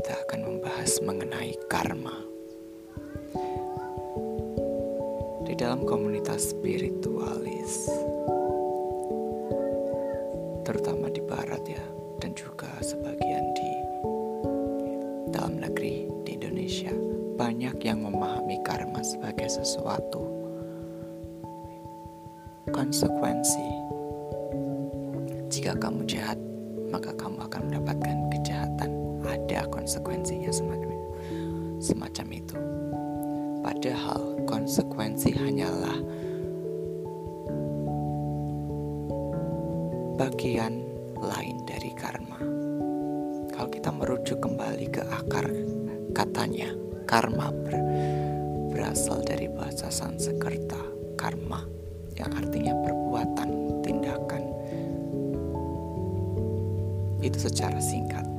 Kita akan membahas mengenai karma. Di dalam komunitas spiritualis, terutama di barat ya, dan juga sebagian di dalam negeri di Indonesia, banyak yang memahami karma sebagai sesuatu konsekuensi. Jika kamu jahat, maka kamu akan mendapatkan kejahatan ada konsekuensinya semacam semacam itu. Padahal konsekuensi hanyalah bagian lain dari karma. Kalau kita merujuk kembali ke akar katanya, karma ber, berasal dari bahasa Sanskerta, karma yang artinya perbuatan, tindakan. Itu secara singkat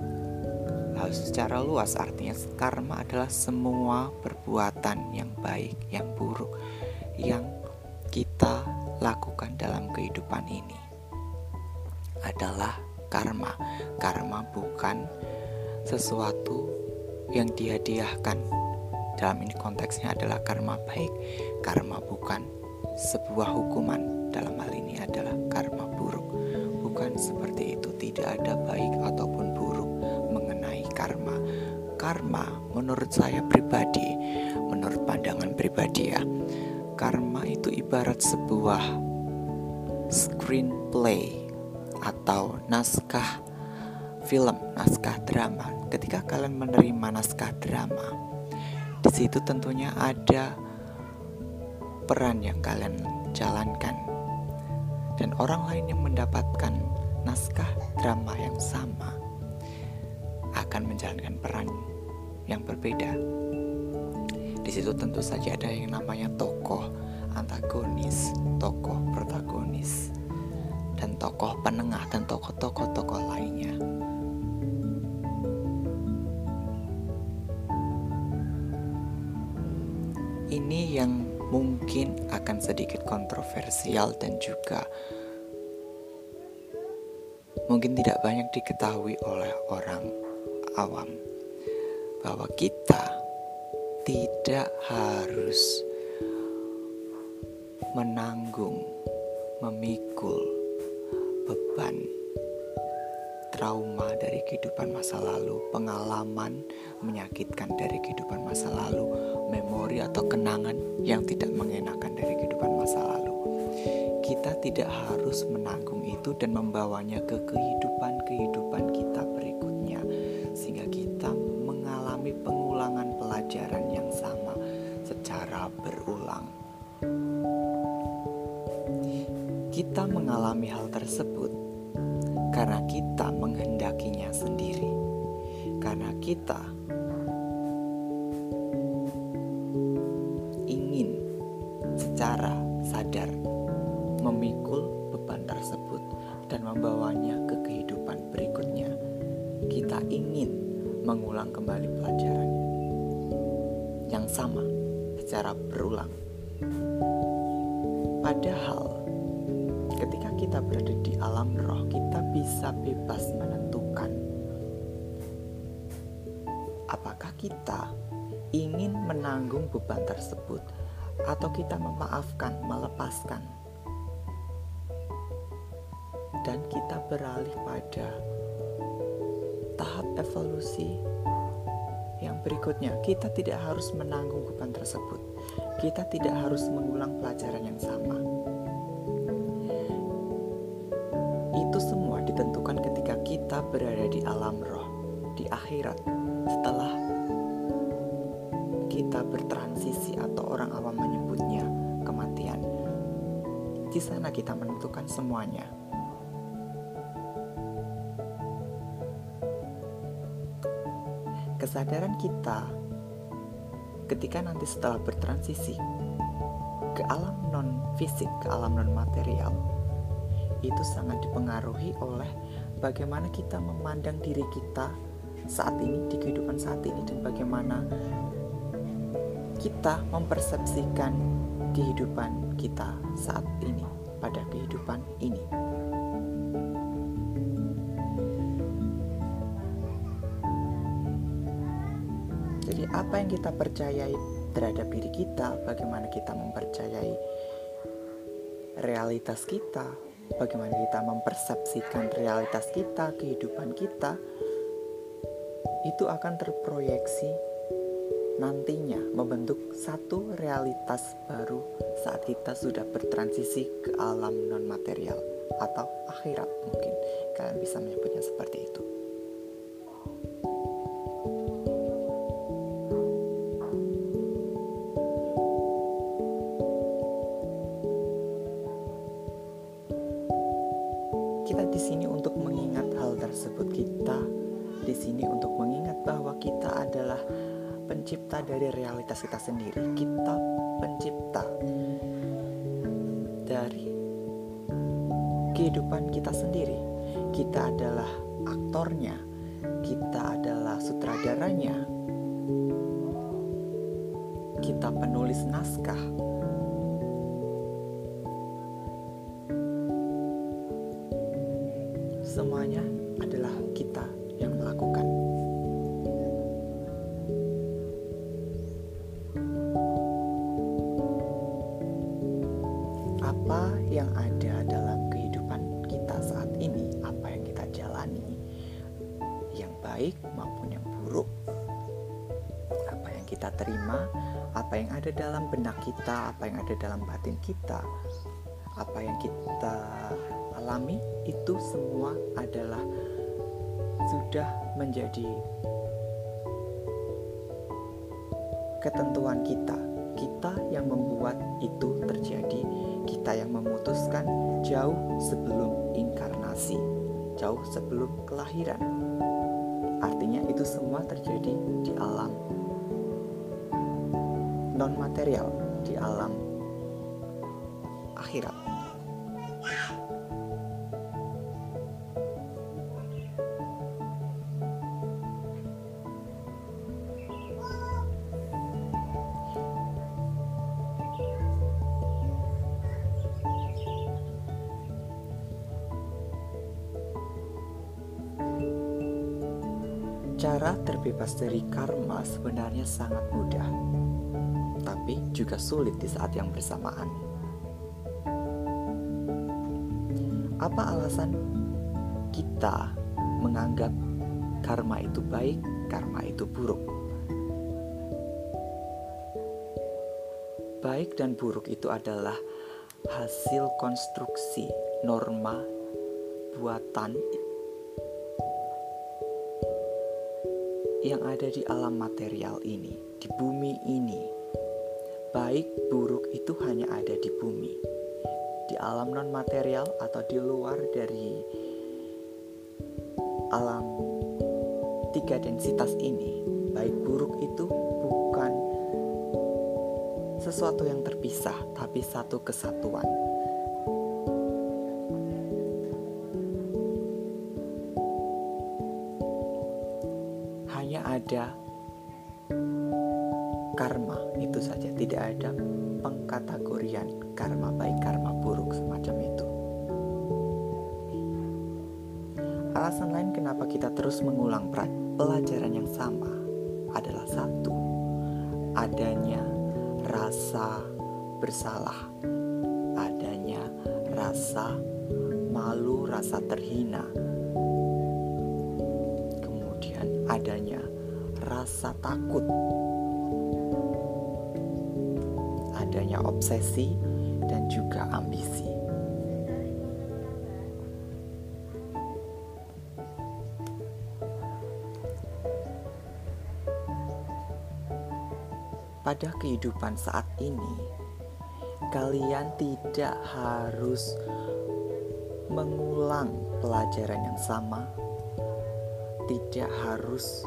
Lalu secara luas artinya karma adalah semua perbuatan yang baik, yang buruk yang kita lakukan dalam kehidupan ini adalah karma. Karma bukan sesuatu yang dihadiahkan. Dalam ini konteksnya adalah karma baik. Karma bukan sebuah hukuman. Dalam hal ini adalah karma buruk. Bukan seperti itu, tidak ada baik ataupun. Karma menurut saya pribadi, menurut pandangan pribadi ya, karma itu ibarat sebuah screenplay atau naskah film, naskah drama. Ketika kalian menerima naskah drama, di situ tentunya ada peran yang kalian jalankan dan orang lain yang mendapatkan naskah drama yang sama akan menjalankan peran yang berbeda. Di situ tentu saja ada yang namanya tokoh antagonis, tokoh protagonis, dan tokoh penengah dan tokoh-tokoh-tokoh lainnya. Ini yang mungkin akan sedikit kontroversial dan juga mungkin tidak banyak diketahui oleh orang awam bahwa kita tidak harus menanggung, memikul beban trauma dari kehidupan masa lalu, pengalaman menyakitkan dari kehidupan masa lalu, memori atau kenangan yang tidak mengenakan dari kehidupan masa lalu. Kita tidak harus menanggung itu dan membawanya ke kehidupan-kehidupan kita berikutnya sehingga kita mengalami pengulangan pelajaran yang sama secara berulang. Kita mengalami hal tersebut karena kita menghendakinya sendiri, karena kita ingin secara sadar memikul beban tersebut dan membawanya ke kehidupan berikutnya kita ingin mengulang kembali pelajaran yang sama secara berulang. Padahal ketika kita berada di alam roh, kita bisa bebas menentukan apakah kita ingin menanggung beban tersebut atau kita memaafkan, melepaskan dan kita beralih pada evolusi yang berikutnya. Kita tidak harus menanggung beban tersebut. Kita tidak harus mengulang pelajaran yang sama. Itu semua ditentukan ketika kita berada di alam roh, di akhirat, setelah kita bertransisi atau orang awam menyebutnya kematian. Di sana kita menentukan semuanya. Kesadaran kita ketika nanti setelah bertransisi ke alam non fisik, ke alam non material, itu sangat dipengaruhi oleh bagaimana kita memandang diri kita saat ini di kehidupan saat ini dan bagaimana kita mempersepsikan kehidupan kita saat ini pada kehidupan ini. Apa yang kita percayai terhadap diri kita, bagaimana kita mempercayai realitas kita, bagaimana kita mempersepsikan realitas kita, kehidupan kita, itu akan terproyeksi nantinya membentuk satu realitas baru saat kita sudah bertransisi ke alam non material atau akhirat mungkin kalian bisa menyebutnya seperti itu. Di sini untuk mengingat hal tersebut. Kita di sini untuk mengingat bahwa kita adalah pencipta dari realitas kita sendiri. Kita pencipta dari kehidupan kita sendiri. Kita adalah aktornya, kita adalah sutradaranya, kita penulis naskah. Semuanya adalah kita yang melakukan. Apa yang ada dalam kehidupan kita saat ini, apa yang kita jalani, yang baik maupun yang buruk, apa yang kita terima, apa yang ada dalam benak kita, apa yang ada dalam batin kita, apa yang kita alami, itu semua adalah sudah menjadi ketentuan kita. Kita yang membuat itu terjadi, kita yang memutuskan jauh sebelum inkarnasi, jauh sebelum kelahiran. Artinya, itu semua terjadi di alam non-material, di alam Cara terbebas dari karma sebenarnya sangat mudah, tapi juga sulit di saat yang bersamaan. Apa alasan kita menganggap karma itu baik, karma itu buruk? Baik dan buruk itu adalah hasil konstruksi norma buatan yang ada di alam material ini, di bumi ini. Baik buruk itu hanya ada di bumi, di alam non material atau di luar dari alam tiga densitas ini. Baik buruk itu bukan sesuatu yang terpisah, tapi satu kesatuan. Ada karma itu saja. Tidak ada pengkategorian karma baik karma buruk semacam itu. Alasan lain kenapa kita terus mengulang pelajaran yang sama adalah satu adanya rasa bersalah adanya rasa malu rasa terhina. Adanya rasa takut, adanya obsesi, dan juga ambisi. Pada kehidupan saat ini, kalian tidak harus mengulang pelajaran yang sama tidak harus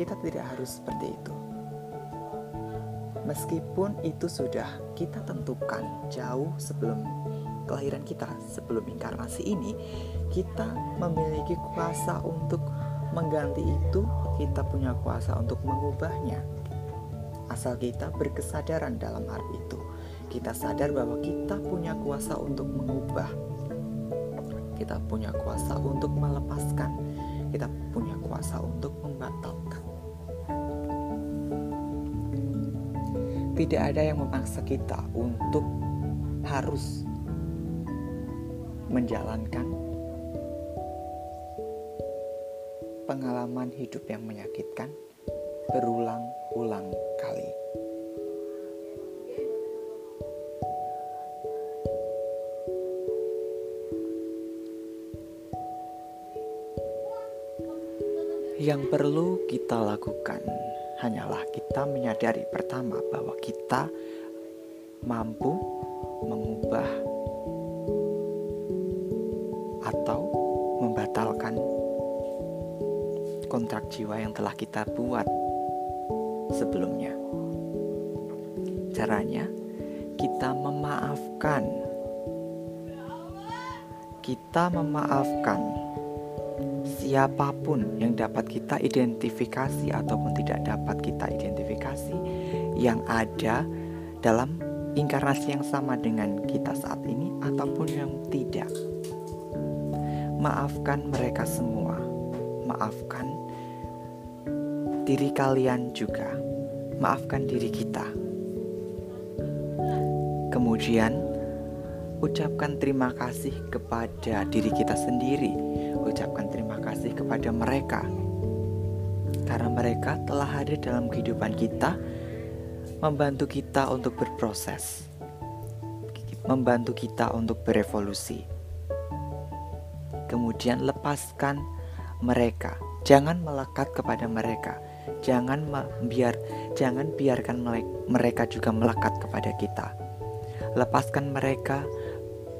Kita tidak harus seperti itu. Meskipun itu sudah kita tentukan jauh sebelum kelahiran kita sebelum inkarnasi ini kita memiliki kuasa untuk mengganti itu kita punya kuasa untuk mengubahnya. Asal kita berkesadaran dalam hal itu. Kita sadar bahwa kita punya kuasa untuk mengubah. Kita punya kuasa untuk melepaskan. Kita punya kuasa untuk membatalkan tidak ada yang memaksa kita untuk harus menjalankan pengalaman hidup yang menyakitkan berulang-ulang kali. Yang perlu kita lakukan hanyalah kita menyadari pertama bahwa kita mampu mengubah atau membatalkan kontrak jiwa yang telah kita buat sebelumnya. Caranya, kita memaafkan. Kita memaafkan siapa pun yang dapat kita identifikasi ataupun tidak dapat kita identifikasi yang ada dalam inkarnasi yang sama dengan kita saat ini ataupun yang tidak. Maafkan mereka semua. Maafkan diri kalian juga. Maafkan diri kita. Kemudian ucapkan terima kasih kepada diri kita sendiri. Kepada mereka karena mereka telah hadir dalam kehidupan kita membantu kita untuk berproses, membantu kita untuk berevolusi. Kemudian lepaskan mereka, jangan melekat kepada mereka, jangan biar jangan biarkan mereka juga melekat kepada kita. Lepaskan mereka,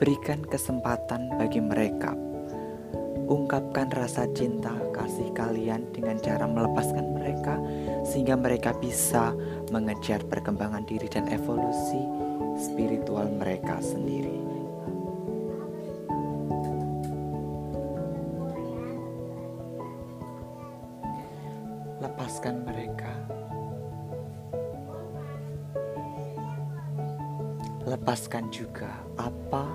berikan kesempatan bagi mereka. Ungkapkan rasa cinta kasih kalian dengan cara melepaskan mereka sehingga mereka bisa mengejar perkembangan diri dan evolusi spiritual mereka sendiri. Lepaskan mereka. Lepaskan juga apa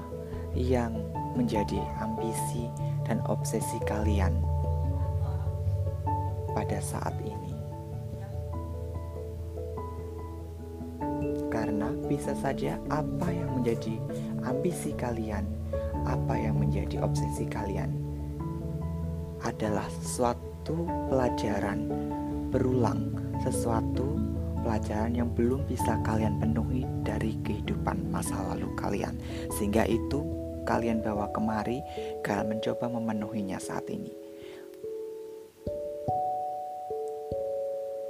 yang menjadi ambisi dan obsesi kalian pada saat ini. Karena bisa saja apa yang menjadi ambisi kalian, apa yang menjadi obsesi kalian adalah sesuatu pelajaran berulang, sesuatu pelajaran yang belum bisa kalian penuhi dari kehidupan masa lalu kalian. Sehingga itu kalian bawa kemari, kalian mencoba memenuhinya saat ini.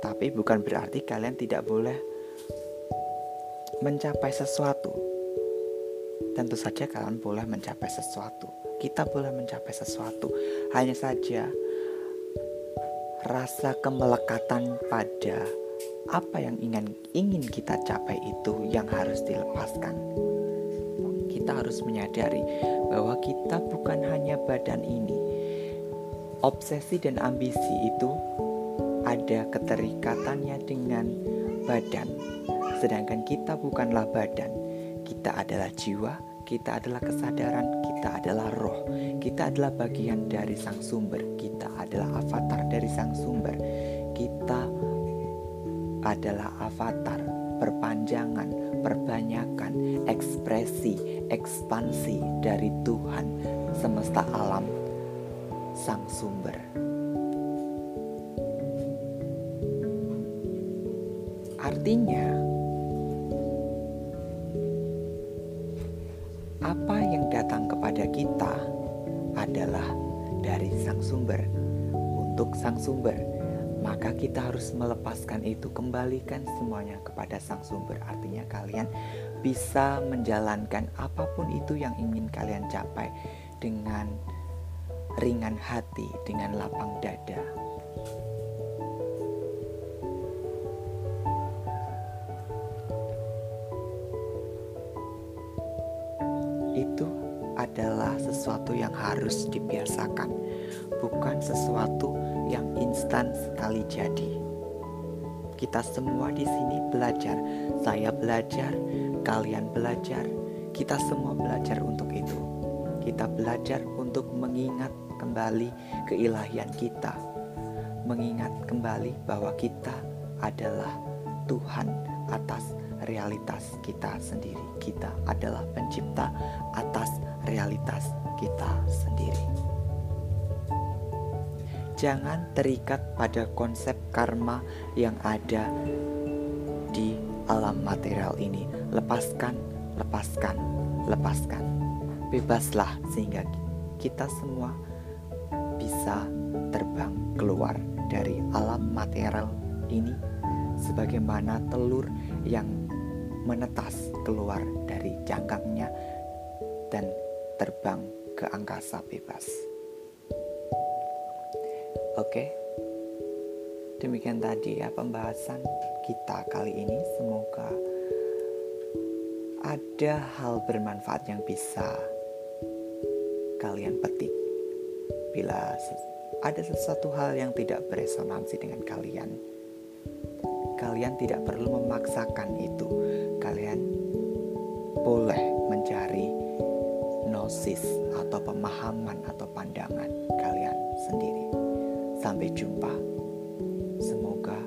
Tapi bukan berarti kalian tidak boleh mencapai sesuatu. Tentu saja kalian boleh mencapai sesuatu. Kita boleh mencapai sesuatu. Hanya saja rasa kemelekatan pada apa yang ingin ingin kita capai itu yang harus dilepaskan. Kita harus menyadari bahwa kita bukan hanya badan ini. Obsesi dan ambisi itu ada keterikatannya dengan badan. Sedangkan kita bukanlah badan, kita adalah jiwa, kita adalah kesadaran, kita adalah roh, kita adalah bagian dari sang sumber, kita adalah avatar dari sang sumber, kita adalah avatar, perpanjangan, perbanyakan, ekspresi, ekspansi dari Tuhan semesta alam, sang sumber. Artinya, harus melepaskan itu, kembalikan semuanya kepada sang sumber. Artinya, kalian bisa menjalankan apa pun itu yang ingin kalian capai dengan ringan hati, dengan lapang dada. itu adalah sesuatu yang harus dibiasakan, bukan sesuatu yang instan sekali jadi. Kita semua di sini belajar, saya belajar, kalian belajar, kita semua belajar untuk itu. Kita belajar untuk mengingat kembali keilahian kita, mengingat kembali bahwa kita adalah Tuhan atas realitas kita sendiri. Kita adalah pencipta atas realitas kita sendiri. Jangan terikat pada konsep karma yang ada di alam material ini. Lepaskan, lepaskan, lepaskan. Bebaslah sehingga kita semua bisa terbang keluar dari alam material ini sebagaimana telur yang menetas keluar dari jangkangnya dan terbang ke angkasa bebas. Oke, demikian tadi ya pembahasan kita kali ini. Semoga ada hal bermanfaat yang bisa kalian petik. Bila ada sesuatu hal yang tidak beresonansi dengan kalian, kalian tidak perlu memaksakan itu. Kalian boleh mencari gnosis atau pemahaman atau pandangan kalian sendiri. Sampai jumpa. Semoga.